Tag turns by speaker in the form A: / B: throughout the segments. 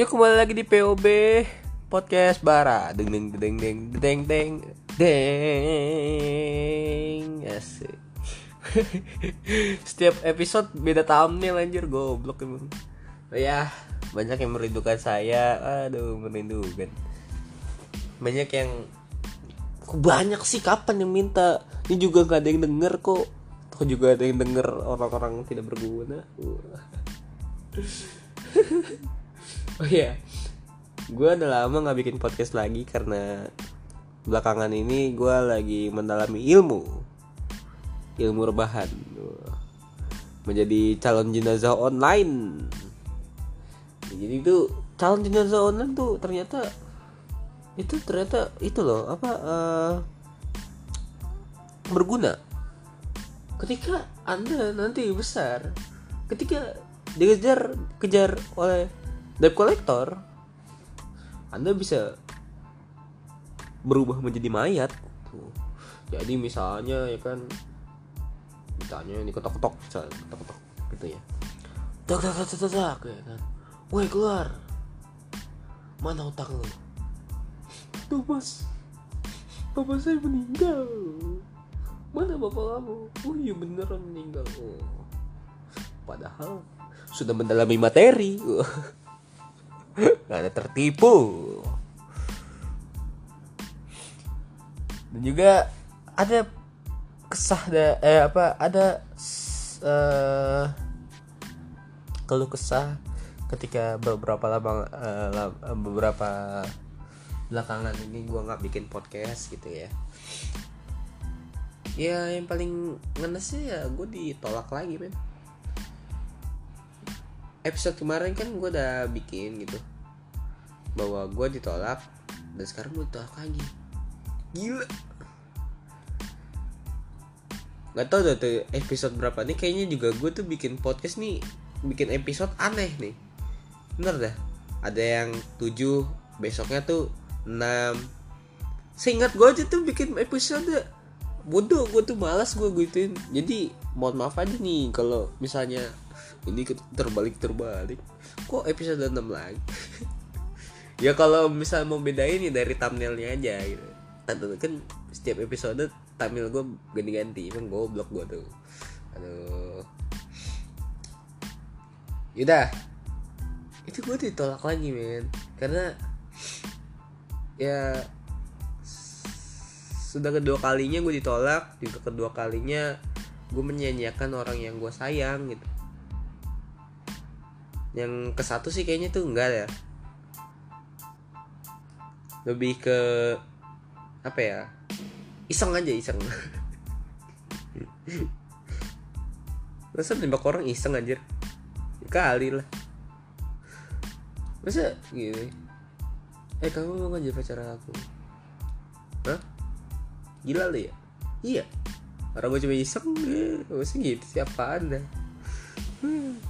A: Yuk kembali lagi di POB Podcast Bara. Deng deng deng deng deng deng deng. Asik. Setiap episode beda thumbnail anjir. Goblok emang. Oh, Ya banyak yang merindukan saya. Aduh merindukan. Banyak yang Kok banyak sih? Kapan yang minta? Ini juga gak ada yang denger kok. Kok juga ada yang denger orang-orang tidak berguna? Wah. oh iya. Gue udah lama nggak bikin podcast lagi karena belakangan ini gue lagi mendalami ilmu. Ilmu rebahan. Menjadi calon jenazah online. Jadi itu calon jenazah online tuh ternyata itu ternyata itu loh apa uh, berguna. Ketika anda nanti besar ketika dikejar kejar oleh debt collector anda bisa berubah menjadi mayat. Tuh. jadi misalnya ya kan misalnya ini ketok ketok misalnya ketok ketok gitu ya. Tak tak tak tak tak ya kan. Woi keluar. Mana utang lo tuh mas bapak saya meninggal. Mana bapak kamu? Oh iya beneran meninggal. Oh. Padahal sudah mendalami materi nggak ada tertipu. Dan juga ada kesah da, eh apa ada uh, keluh kesah ketika beberapa lama uh, beberapa belakangan ini gue nggak bikin podcast gitu ya. Ya yang paling ngenes ya gue ditolak lagi men episode kemarin kan gue udah bikin gitu. Bahwa gue ditolak dan sekarang gue ditolak lagi. Gila. Nggak tau tuh, episode berapa nih. Kayaknya juga gue tuh bikin podcast nih bikin episode aneh nih. Bener dah. Ada yang 7 besoknya tuh 6 seingat gue aja tuh bikin episode. Bodoh gue tuh malas gue gituin. Jadi mohon maaf aja nih kalau misalnya ini terbalik terbalik. Kok episode 6 lagi? Ya kalau misal mau bedain ya dari thumbnailnya aja gitu. Kan setiap episode thumbnail gue ganti-ganti emang goblok gue tuh. Aduh. Yaudah. Itu gue ditolak lagi men. Karena ya sudah kedua kalinya gue ditolak juga kedua kalinya gue menyanyiakan orang yang gue sayang gitu yang ke satu sih kayaknya tuh enggak ya. Lebih ke apa ya? Iseng aja iseng. Masa nembak orang iseng anjir? Kali lah. Masa gini? Eh kamu mau ngajak pacar aku? Hah? gila lu ya? Iya. Orang gue cuma iseng ya masa gitu siapa anda hmm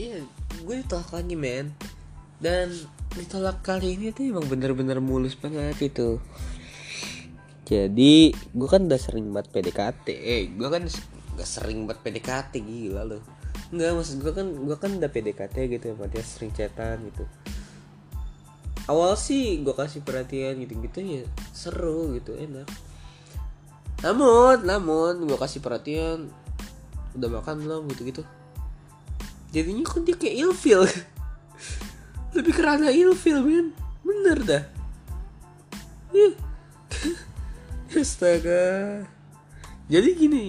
A: iya gue ditolak lagi men. Dan ditolak kali ini tuh emang bener-bener mulus banget itu. Jadi gue kan udah sering buat PDKT eh gue kan gak sering buat PDKT gila loh Enggak maksud gue kan gue kan udah PDKT gitu sama dia sering chatan gitu. Awal sih gue kasih perhatian gitu-gitu ya seru gitu enak. Namun namun gue kasih perhatian udah makan belum gitu-gitu jadinya kan dia kayak ilfil. Lebih kerana ilfil men. Bener dah. Ih. astaga. Jadi gini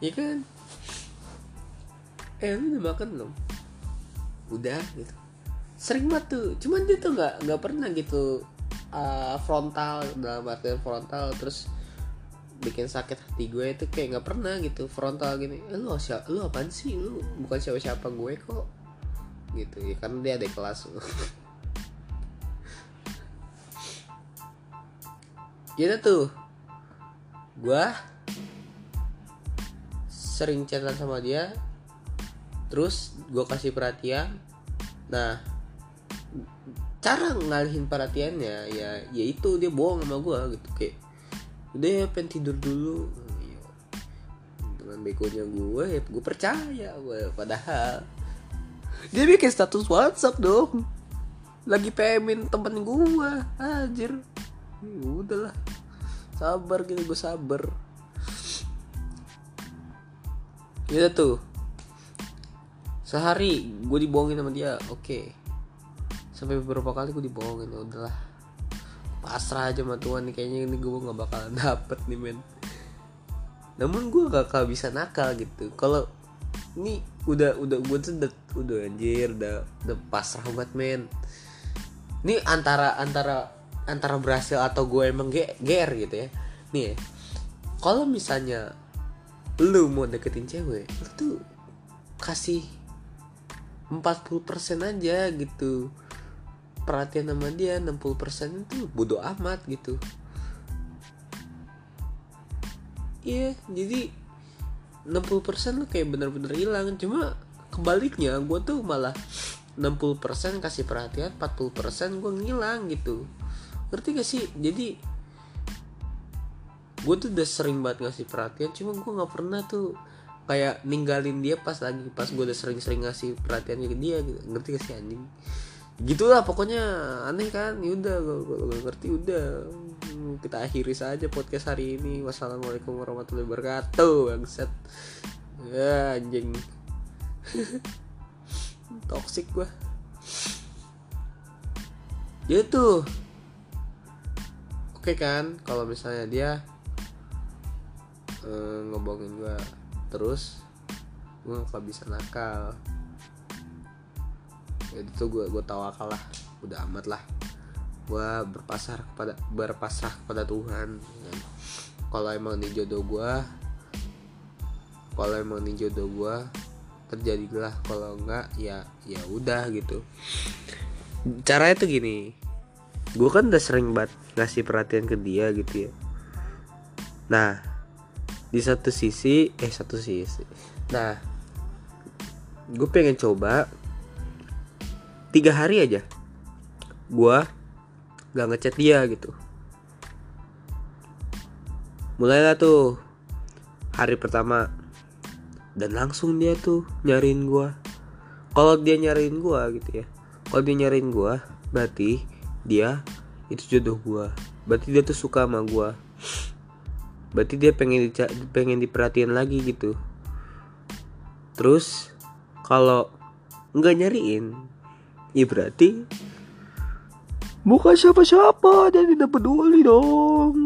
A: ya kan? Eh lu udah makan belum? Udah gitu. Sering banget tuh. Cuman dia tuh nggak nggak pernah gitu uh, frontal dalam artian frontal terus bikin sakit hati gue itu kayak nggak pernah gitu frontal gini. Eh, lu siapa lu apaan sih? Lu bukan siapa siapa gue kok. Gitu ya kan dia ada kelas. Jadi tuh. Gue sering chatan sama dia terus gue kasih perhatian. Nah cara ngalihin perhatiannya ya yaitu dia bohong sama gue gitu kayak udah ya pengen tidur dulu. Dengan begonya gue ya gue percaya gue padahal dia bikin status WhatsApp dong. Lagi pemin temen gua anjir. Ya udahlah. Sabar gitu gue sabar. Gitu tuh. Sehari gue dibohongin sama dia oke. Okay. sampai beberapa kali gue dibohongin ya udahlah pasrah aja sama Tuhan nih kayaknya ini gue nggak bakalan dapet nih men. Namun gue gak, gak bisa nakal gitu. Kalau ini udah udah gue tuh udah, udah anjir udah udah pasrah banget men. Ini antara antara antara berhasil atau gue emang GR gitu ya. Nih ya, kalau misalnya lu mau deketin cewek lu tuh kasih 40% aja gitu perhatian sama dia 60% itu bodoh amat gitu. Iya yeah, jadi 60% lu kayak bener-bener hilang. Cuma kebaliknya gue tuh malah 60% kasih perhatian 40% gue ngilang gitu. Ngerti gak sih? Jadi gue tuh udah sering banget ngasih perhatian cuma gue nggak pernah tuh kayak ninggalin dia pas lagi pas gue udah sering-sering ngasih perhatian ke dia gitu. Ngerti gak sih anjing gitulah pokoknya aneh kan? Yaudah gue, ngerti udah. Kita akhiri saja podcast hari ini. Wassalamualaikum warahmatullahi wabarakatuh bangsat. Ya anjing. Toxic gue dia tuh oke kan kalau misalnya dia uh, ngebohongin gue terus gue gak bisa nakal itu gue gue tawakal lah. Udah amat lah. Gue berpasrah kepada berpasrah kepada Tuhan. Kalau emang ini jodoh gue kalau emang ini jodoh gue terjadilah. Kalau enggak ya ya udah gitu. Caranya tuh gini. Gue kan udah sering banget ngasih perhatian ke dia gitu ya. Nah di satu sisi eh satu sisi. Nah gue pengen coba tiga hari aja gue gak ngechat dia gitu. Mulailah tuh hari pertama dan langsung dia tuh nyariin gue kalau dia nyariin gue gitu ya kalau dia nyariin gue berarti dia itu jodoh gue berarti dia tuh suka sama gue berarti dia pengen dica pengen diperhatiin lagi gitu. Terus kalau nggak nyariin ya berarti bukan siapa-siapa. Dan tidak peduli dong.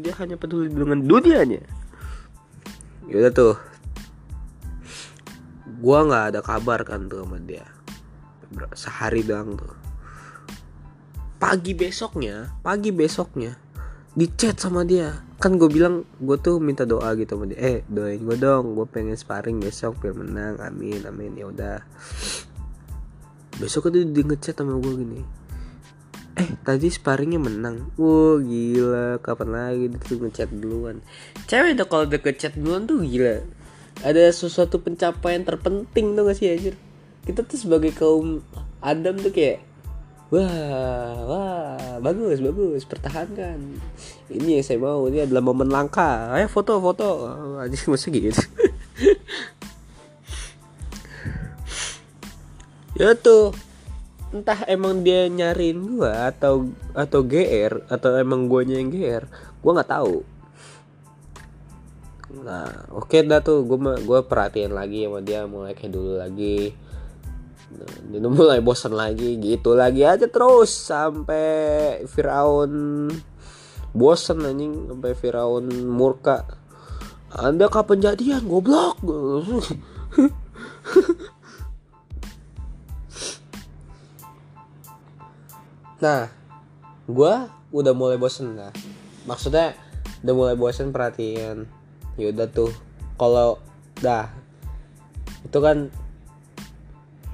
A: Dia hanya peduli dengan dunianya. Yaudah tuh. Gua nggak ada kabar kan tuh sama dia. Sehari doang tuh. Pagi besoknya pagi besoknya di chat sama dia. Kan gue bilang gue tuh minta doa gitu sama dia. Eh doain gue dong. Gue pengen sparring besok biar menang. Amin amin. Ya udah besok itu dia ngechat sama gue gini. Eh tadi sparringnya menang. Wow gila. Kapan lagi dia ngechat duluan? Cewek tuh kalau udah ngechat duluan tuh gila. Ada sesuatu pencapaian terpenting tuh gak sih anjir? Kita tuh sebagai kaum Adam tuh kayak wah wah bagus bagus pertahankan. Ini yang saya mau ini adalah momen langka. Ayo foto foto. Aja masa gitu ya tuh entah emang dia nyariin gua atau atau GR atau emang guanya yang GR gua nggak tahu. Nah oke okay dah tuh gua gua perhatiin lagi sama dia mulai kayak dulu lagi. Nah, dia mulai bosan lagi gitu lagi aja terus sampai Firaun bosan anjing sampai Firaun murka. Anda kapan jadian goblok nah gue udah mulai bosen lah. Maksudnya udah mulai bosen perhatian yaudah tuh kalau dah. Itu kan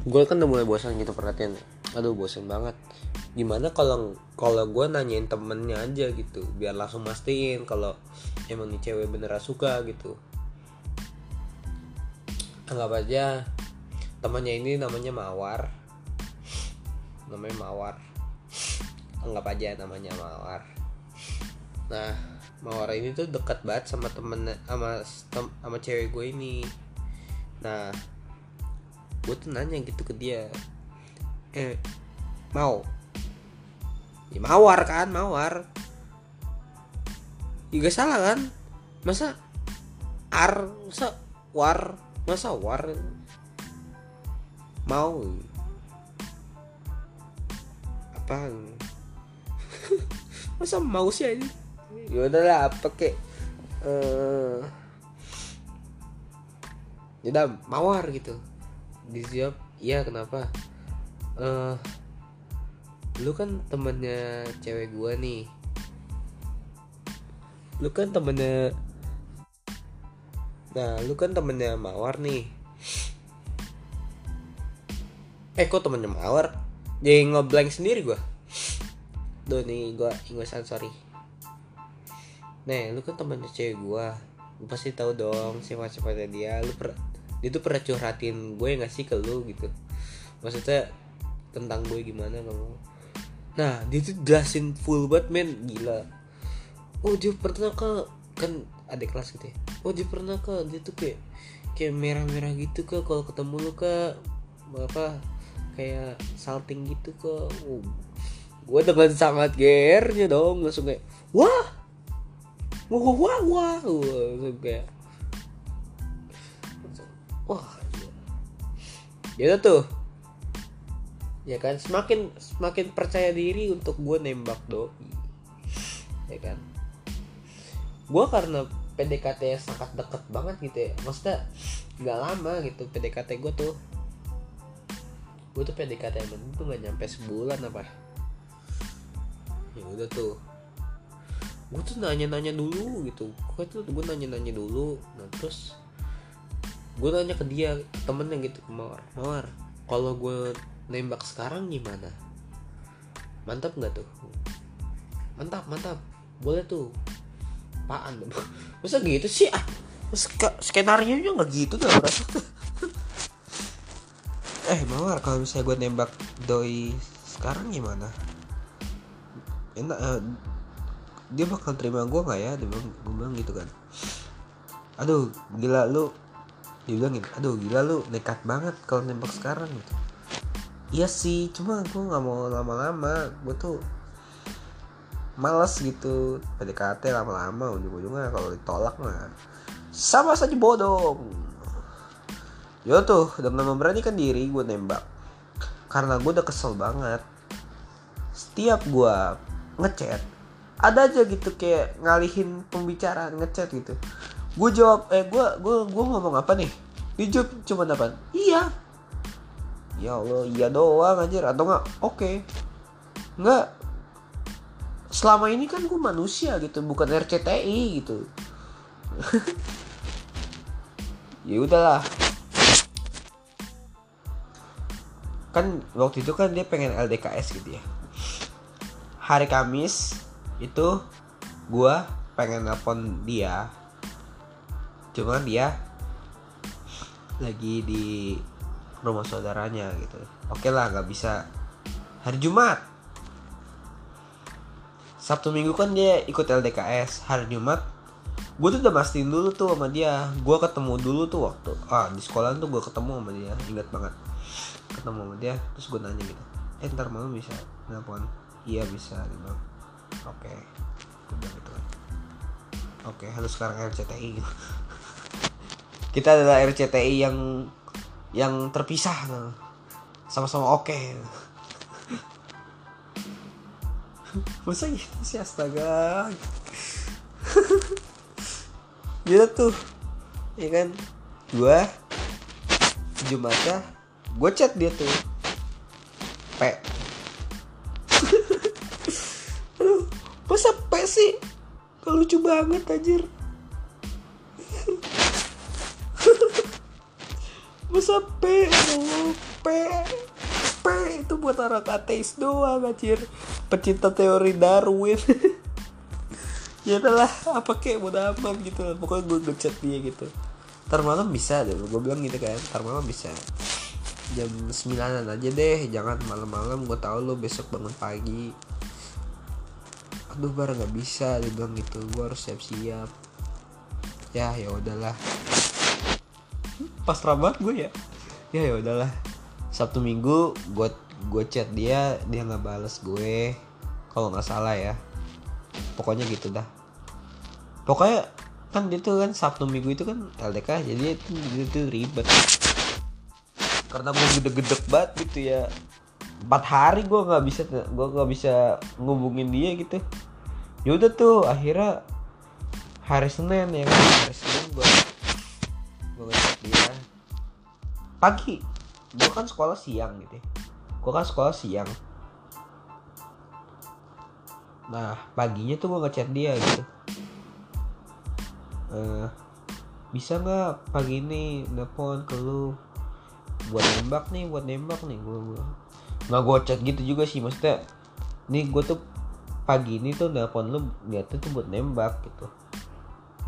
A: gue kan udah mulai bosan gitu perhatian aduh bosen banget. Gimana kalau kalau gue nanyain temennya aja gitu biar langsung mastiin kalau emang nih cewek beneran suka gitu. Anggap aja temannya ini namanya mawar. Namanya mawar anggap aja namanya Mawar. Nah Mawar ini tuh dekat banget sama temen sama sama cewek gue ini. Nah gue tuh nanya gitu ke dia eh mau? Ya mawar kan mawar. Juga salah kan? Masa ar masa war masa war? Mau. Apa masa mau sih ini ya udahlah apa kek? Eh ya udah mawar gitu. Dijawab iya kenapa? Eh lu kan temennya cewek gua nih. Lu kan temennya nah lu kan temennya mawar nih. Eh kok temennya mawar? Jadi ngeblank sendiri gua Duh nih gua ingusan sorry Nih. Lu kan temennya cewek gua. Lu pasti tahu dong sifat-sifatnya dia. Lu per dia tuh pernah curhatin gue gak sih ke lu gitu? Maksudnya tentang gue gimana kamu Nah dia tuh jelasin full banget men. Gila. Oh dia pernah ke Kan adik kelas gitu ya? Oh dia pernah ke Dia tuh kayak Kayak merah-merah gitu ke Kalau ketemu lu ke Apa Kayak salting gitu ke. Oh, gue dengan sangat gernya dong langsung kayak wah wah wah wah wah. Langsung kayak wah. Ya tuh. Ya kan semakin semakin percaya diri untuk gue nembak doi. Ya kan? Gue karena PDKT sangat deket banget gitu ya maksudnya nggak lama gitu PDKT gue tuh gue tuh PDKT yang tuh nggak nyampe sebulan apa ya udah tuh. Gue tuh nanya-nanya dulu gitu. Gue tuh gue nanya-nanya dulu. Nah terus gue nanya ke dia temennya gitu mawar. Mawar kalau gue nembak sekarang gimana? Mantap nggak tuh? Mantap mantap. Boleh tuh. Apaan? Masa gitu sih? Ah skenario nya nggak gitu tuh berasa eh mawar kalau misalnya gue nembak doi sekarang gimana enak uh, dia bakal terima gue nggak ya? Dia bilang gue bilang gitu kan. Aduh gila lu. Dia bilang gitu aduh gila lu nekat banget kalau nembak sekarang. Gitu. Iya sih cuma gue nggak mau lama-lama. Gue tuh malas gitu. PDKT lama-lama ujung-ujungnya kalau ditolak mah sama saja bodoh Yo tuh dengan memberanikan diri gue nembak. Karena gue udah kesel banget. Setiap gue ngechat. Ada aja gitu kayak ngalihin pembicaraan ngechat gitu. Gue jawab eh gue gue gue ngomong apa nih? Dia jawab cuma apa? Iya. Ya allah iya doang anjir. Atau enggak oke. Okay. enggak selama ini kan gue manusia gitu bukan RCTI gitu. Ya udahlah. Kan waktu itu kan dia pengen LDKS gitu ya hari Kamis itu gue pengen nelpon dia. Cuman dia lagi di rumah saudaranya gitu. Oke lah nggak bisa. Hari Jumat. Sabtu Minggu kan dia ikut LDKS hari Jumat gue tuh udah mastiin dulu tuh sama dia. Gue ketemu dulu tuh waktu ah di sekolah tuh gue ketemu sama dia. Ingat banget. Ketemu sama dia terus gue nanya gitu. Eh ntar malam bisa nelpon iya bisa bilang oke. Okay. gitu oke okay, halo sekarang RCTI kita adalah RCTI yang yang terpisah sama-sama oke. Okay. masa gitu sih astaga? Gitu tuh. Ya kan? Gue Jumatnya gue chat dia tuh. P P sih. Gak lucu banget anjir. Masa P? Oh, P. P itu buat orang ateis doang anjir. Pecinta teori Darwin. Ya adalah apa kek bodo amat gitu. Pokoknya gue ngechat dia gitu. Ntar malam bisa deh gue bilang gitu kan. Ntar malam bisa. Jam sembilanan aja deh jangan malam-malam. Gue tahu lo besok bangun pagi aduh bar nggak bisa dia bilang gitu. Gue harus siap-siap. Ya ya udahlah. Pas rabat gue ya. Ya ya udahlah. Sabtu minggu gue gue chat dia dia nggak bales gue. Kalau nggak salah ya. Pokoknya gitu dah. Pokoknya kan dia tuh kan sabtu minggu itu kan LDK jadi itu itu ribet. Karena gue gede-gede banget gitu ya empat hari gue nggak bisa gue nggak bisa ngubungin dia gitu. Yaudah tuh akhirnya hari Senin ya kan hari Senin gue gue ngechat dia. Pagi gue kan sekolah siang gitu ya. gue kan sekolah siang. Nah paginya tuh gue ngechat dia gitu. Uh, bisa nggak pagi ini nelfon ke lu? Buat nembak nih buat nembak nih. Gue nggak chat gitu juga sih maksudnya nih gue tuh pagi ini tuh nelfon lu niatnya tuh buat nembak gitu.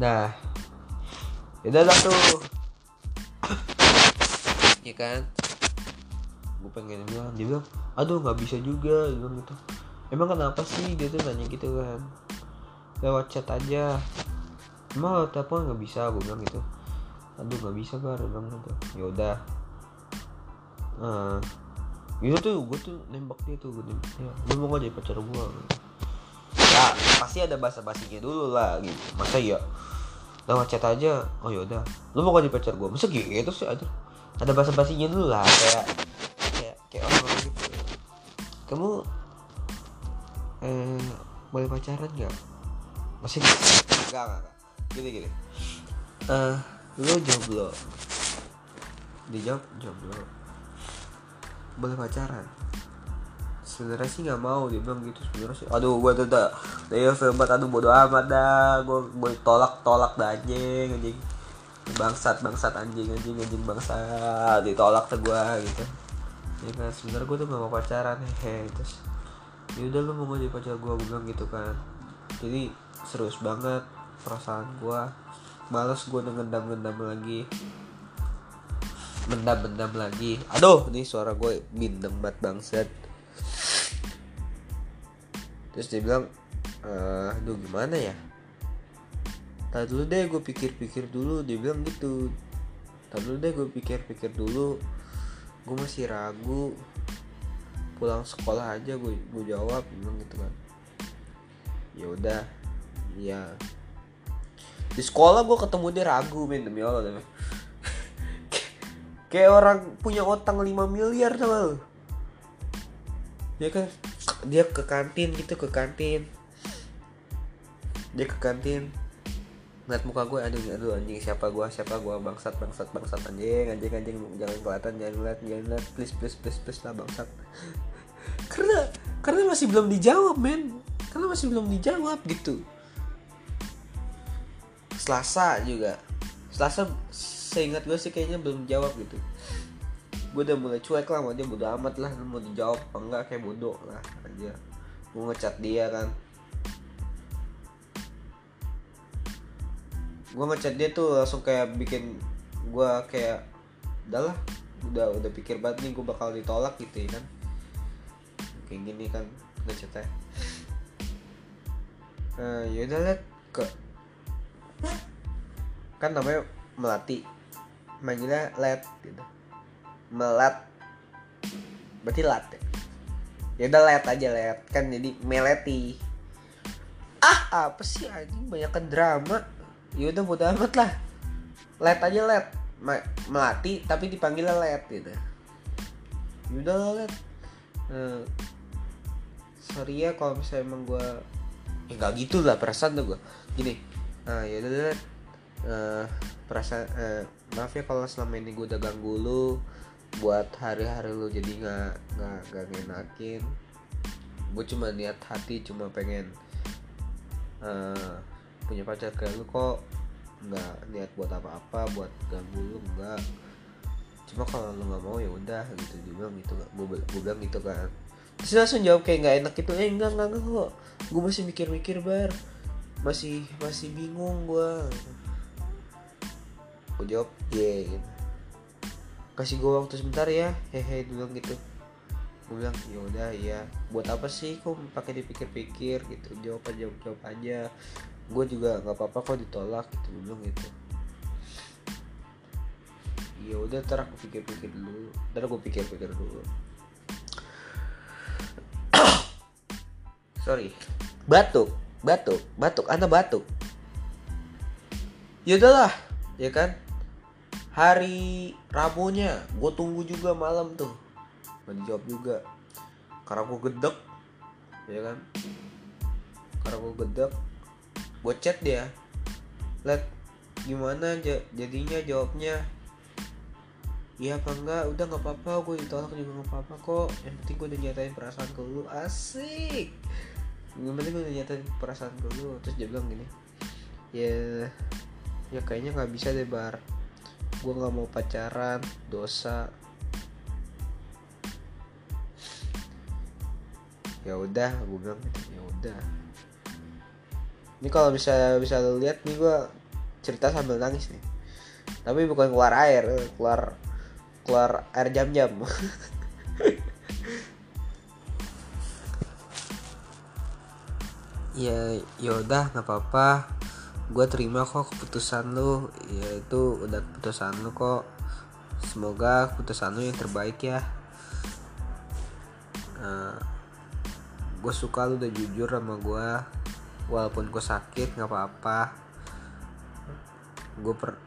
A: Nah ya udah tuh. Ya kan? Gue pengen bilang dia bilang aduh nggak bisa juga dia gitu. Emang kenapa sih? Dia tuh nanya gitu kan. Lewat chat aja. Emang telepon nggak bisa? Gue bilang gitu. Aduh nggak bisa bar bilang gitu. Ya udah nah itu tuh gue tuh nembak dia tuh gue nembak dia. Lu mau gak jadi pacar gue ya pasti ada bahasa basinya dulu lah gitu. Masa ya lewat chat aja. Oh yaudah lu mau gak jadi pacar gue masa gitu sih aja ada bahasa basinya dulu lah kayak kayak kayak orang gitu. Kamu eh, boleh pacaran nggak? Masih enggak enggak enggak gini gini. Eh lu jomblo. Dijawab jomblo boleh pacaran? Sebenarnya sih nggak mau dia bilang gitu sebenarnya sih. Aduh gue tuh udah dia filmat aduh bodo amat dah. Gue gue tolak tolak dah anjing anjing. Bangsat bangsat anjing anjing anjing bangsat. Ditolak tuh gue gitu. Ya kan sebenarnya gue tuh gak mau pacaran hehe terus yaudah lu mau jadi pacar gue gue bilang gitu kan. Jadi serius banget perasaan gue males gue ngendam ngendam lagi mendam mendam lagi. Aduh nih suara gue bindeng banget bangsat. Terus dia bilang eh aduh gimana ya? Tadi dulu deh gue pikir-pikir dulu. Dia bilang gitu. Tadi dulu deh gue pikir-pikir dulu. Gue masih ragu. Pulang sekolah aja gue gue jawab bilang gitu kan. Ya udah iya. Di sekolah gue ketemu dia ragu men demi allah kayak orang punya utang 5 miliar lu? Dia kan dia ke kantin gitu ke kantin. Dia ke kantin. Ngeliat muka gue aduh aduh anjing siapa gue siapa gue bangsat bangsat bangsat anjing anjing anjing jangan kelihatan jangan lihat jangan lihat please please please please lah bangsat. Karena karena masih belum dijawab men. Karena masih belum dijawab gitu. Selasa juga. Selasa seingat gue sih kayaknya belum jawab gitu. Gue udah mulai cuek lah mau dia bodo amat lah mau dijawab apa enggak kayak bodoh lah aja gue ngecat dia kan. Gue ngecat dia tuh langsung kayak bikin gue kayak udahlah udah udah pikir banget nih gue bakal ditolak gitu ya kan. Kayak gini kan ngecatnya. Uh, yaudah liat ke kan namanya melati manggilnya let gitu. Melat. Berarti lat ya? Ya udah let aja let. Kan jadi meleti. Ah apa sih anjing? Banyak drama. Ya udah bodo amat lah. Let aja let. Ma melati tapi dipanggilnya let gitu. Ya udah let. Uh, sorry ya kalau misalnya emang gue ya nggak gitu lah perasaan tuh gue gini. Nah ya udah let. Uh, perasaan uh, maaf ya kalau selama ini gue udah ganggu lu. Buat hari-hari lu jadi nggak nggak nggak ngenakin gue cuma niat hati cuma pengen uh, punya pacar kayak lu kok. Nggak niat buat apa-apa buat ganggu lu enggak cuma kalau lu nggak mau ya udah gitu dia bilang gitu gue gue bilang gitu kan. Terus langsung jawab kayak nggak enak gitu. Eh enggak enggak enggak kok. Gue masih mikir-mikir bar. Masih masih bingung gue gue jawab iya. Gitu kasih gue waktu sebentar ya. Hehe bilang gitu. Gue bilang ya udah ya buat apa sih kok pakai dipikir-pikir? Gitu. Jawab aja jawab, jawab aja. Gue juga nggak apa-apa kok ditolak gitu bilang gitu. Ya udah ntar aku pikir-pikir dulu. Ntar aku pikir-pikir dulu. Sorry. Batuk batuk batuk. Anda batuk? Ya udahlah ya kan hari Rabunya gue tunggu juga malam tuh. Gak dijawab juga. Karena gue gedek ya kan? Karena gue gedek gue chat dia. Let gimana jadinya jawabnya? Iya apa enggak? Udah nggak apa-apa gue ditolak juga nggak apa-apa kok. Yang penting gue udah nyatain perasaan ke lu. Asik. Yang penting gue udah nyatain perasaan ke lu. Terus dia bilang gini ya ya kayaknya nggak bisa deh bar gue nggak mau pacaran dosa. Ya udah gue bilang ya udah. Ini kalau bisa bisa lo lihat nih gue cerita sambil nangis nih. Tapi bukan keluar air keluar keluar air jam-jam. Ya yaudah nggak apa-apa gue terima kok keputusan lu. Ya itu udah keputusan lu kok. Semoga keputusan lu yang terbaik ya. Uh, gue suka lu udah jujur sama gue walaupun gue sakit nggak apa-apa. Gue per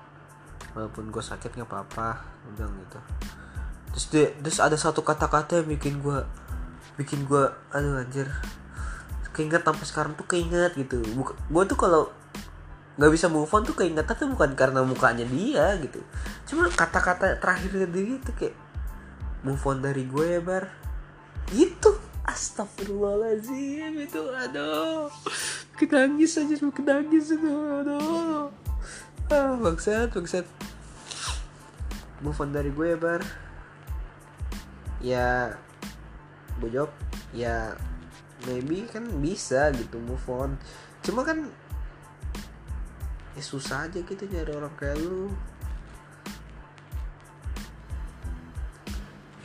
A: walaupun gue sakit nggak apa-apa. Udah gitu. Terus dia, terus ada satu kata-kata yang bikin gue bikin gue aduh anjir. Keinget sampai sekarang tuh keinget gitu. Gue tuh kalau nggak bisa move on tuh keinget tuh bukan karena mukanya dia gitu. Cuma kata-kata terakhir dia itu kayak move on dari gue ya bar. Gitu. Astagfirullahaladzim itu aduh. Kenangis aja kenangis itu aduh. Ah bangsat bangsat. Move on dari gue ya bar. Ya gue ya maybe kan bisa gitu move on. Cuma kan ya susah aja gitu nyari orang kayak lu.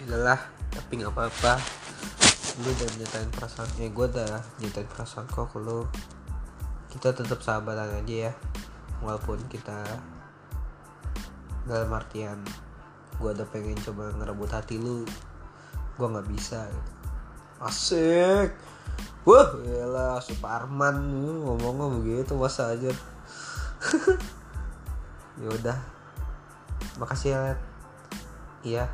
A: Ya tapi nggak apa-apa. Lu udah nyatain perasaan ya gue udah nyatain perasaan kok ke lu. Kita tetap sahabatan aja ya walaupun kita dalam artian gue udah pengen coba ngerebut hati lu. Gue nggak bisa. Asik. Wah lah Suparman ngomongnya begitu masa aja ya udah. Makasih ya iya.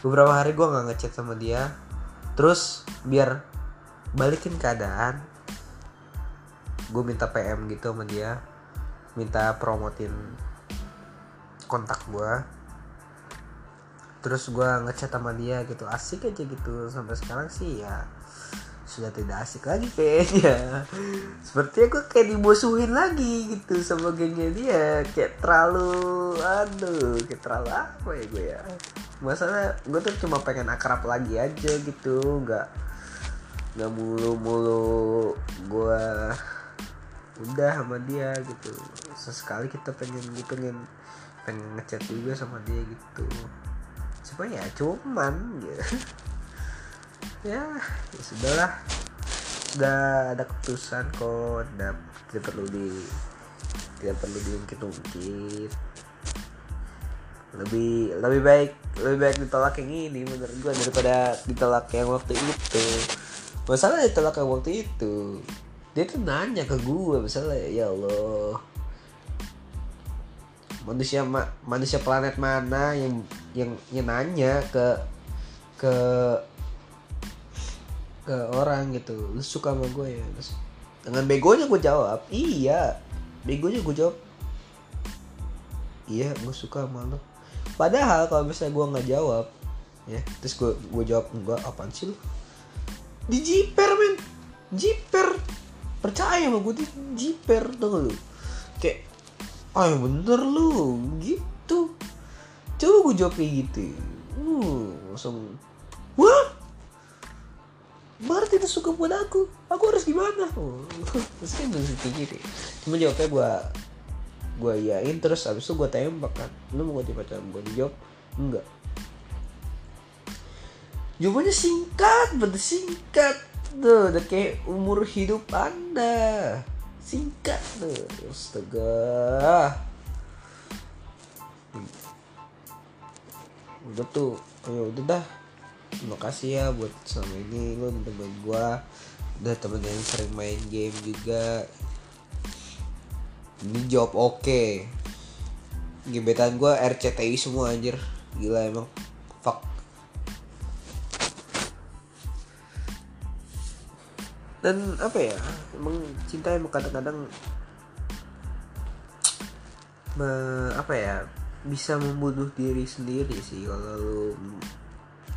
A: Beberapa hari gue nggak ngechat sama dia. Terus biar balikin keadaan gue minta PM gitu sama dia. Minta promotin kontak gue terus gue ngechat sama dia gitu. Asik aja gitu. Sampai sekarang sih ya sudah tidak asik lagi kayaknya. Sepertinya gue kayak dimusuhin lagi gitu sama gengnya dia. Kayak terlalu aduh kayak terlalu apa ya gue ya? Masalah gue tuh cuma pengen akrab lagi aja gitu. Nggak nggak mulu-mulu gue udah sama dia gitu. Sesekali kita pengen gue pengen pengen ngechat juga sama dia gitu. Cuma ya cuman ya ya, ya sudahlah. Sudah ada keputusan kok. Tidak perlu di tidak perlu diungkit-ungkit. Lebih lebih baik lebih baik ditolak yang ini menurut gue daripada ditolak yang waktu itu. Masalah ditolak yang waktu itu dia tuh nanya ke gue misalnya ya Allah manusia ma manusia planet mana yang yang yang nanya ke ke ke orang gitu. Lu suka sama gue ya? Dengan begonya gue jawab iya. Begonya gue jawab iya gue suka sama lo padahal kalau misalnya gue nggak jawab ya terus gue gue jawab enggak apaan sih lu? Di jiper men. Jiper. Percaya sama gue di jiper tuh lu? Kayak ah oh, bener lu. Gitu. Coba gue jawab kayak gitu. Uh, langsung wah Berarti itu suka buat aku. Aku harus gimana? Oh, kan kayak gitu Cuma jawabnya gue gue iyain terus abis itu gue tembak kan. Lu mau gue pacaran gue dijawab enggak. Jawabannya singkat bener singkat. Tuh udah kayak umur hidup anda. Singkat tuh. Astaga. Gue tuh ayo udah dah terima kasih ya buat selama ini. Lo temen gue udah temen yang sering main game juga. Ini job oke. Okay. gebetan gue RCTI semua anjir. Gila emang. Fuck. Dan apa ya emang cinta emang kadang-kadang apa ya bisa membunuh diri sendiri sih kalau lu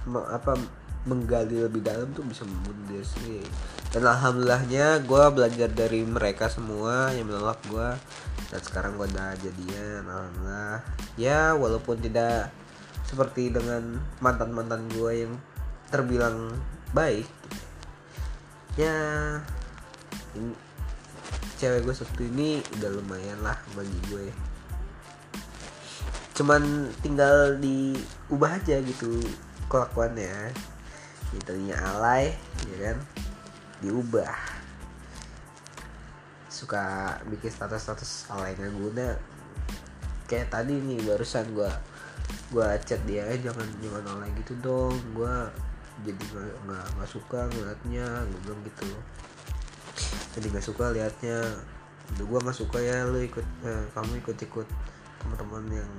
A: apa menggali lebih dalam tuh bisa membunuh diri sendiri. Dan alhamdulillahnya gue belajar dari mereka semua yang menolak gue dan sekarang gue udah jadian alhamdulillah. Ya walaupun tidak seperti dengan mantan mantan gue yang terbilang baik. Ya ini, cewek gue satu ini udah lumayan lah bagi gue cuman tinggal diubah aja gitu kelakuannya. Ya, tadinya alay ya kan? Diubah. Suka bikin status-status alay nggak guna. Kayak tadi nih barusan gue gue chat dia eh jangan jangan alay gitu dong. Gue jadi nggak nggak suka ngeliatnya. Gue bilang gitu. Jadi nggak suka liatnya. Udah gue nggak suka ya lu ikut eh, kamu ikut ikut teman-teman yang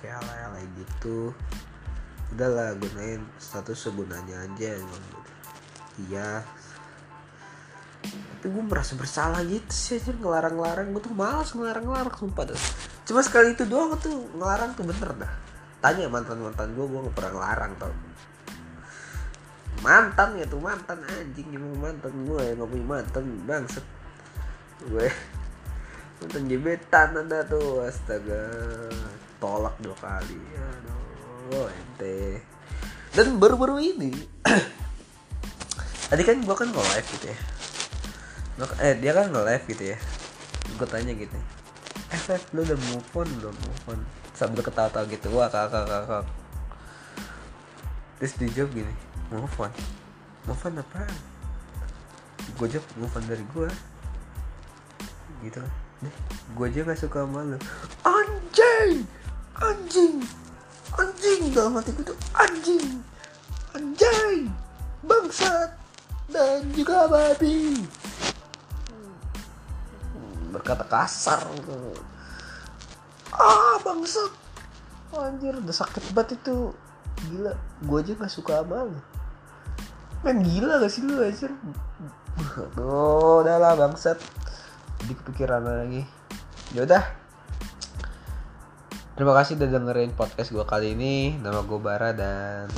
A: kayak alay alay gitu udahlah gunain status segunanya aja gitu. iya. Tapi gue merasa bersalah gitu sih aja ngelarang-larang. Gue tuh malas ngelarang-larang sumpah dah cuma sekali itu doang tuh ngelarang tuh bener dah. Tanya mantan mantan gue gue gak pernah ngelarang tau. Mantan ya tuh mantan anjing emang mantan gue ya nggak punya mantan bangset gue mantan gebetan ada tuh astaga. Tolak dua kali aduh ente. Dan baru-baru ini tadi kan gue kan nge-live gitu ya. Eh dia kan nge-live gitu ya. Gue tanya gitu. Eh Feb lu udah move on belum? Move on. Sambil ketawa-tawa gitu. Wah kakak kakak terus dijawab gini move on. Move on apa gue jawab move on dari gue gitu kan. Gue aja gak suka sama lu. Anjing! Anjing anjing dalam hati gue tuh anjing. Anjing bangsat. Dan juga babi. Berkata kasar ah bangsat. Anjir udah sakit banget itu. Gila gue aja gak suka sama men gila gak sih lu anjir? Aduh, udah lah bangsat. Di kepikiran lagi. Yaudah terima kasih udah dengerin podcast gue kali ini. Nama gue Bara dan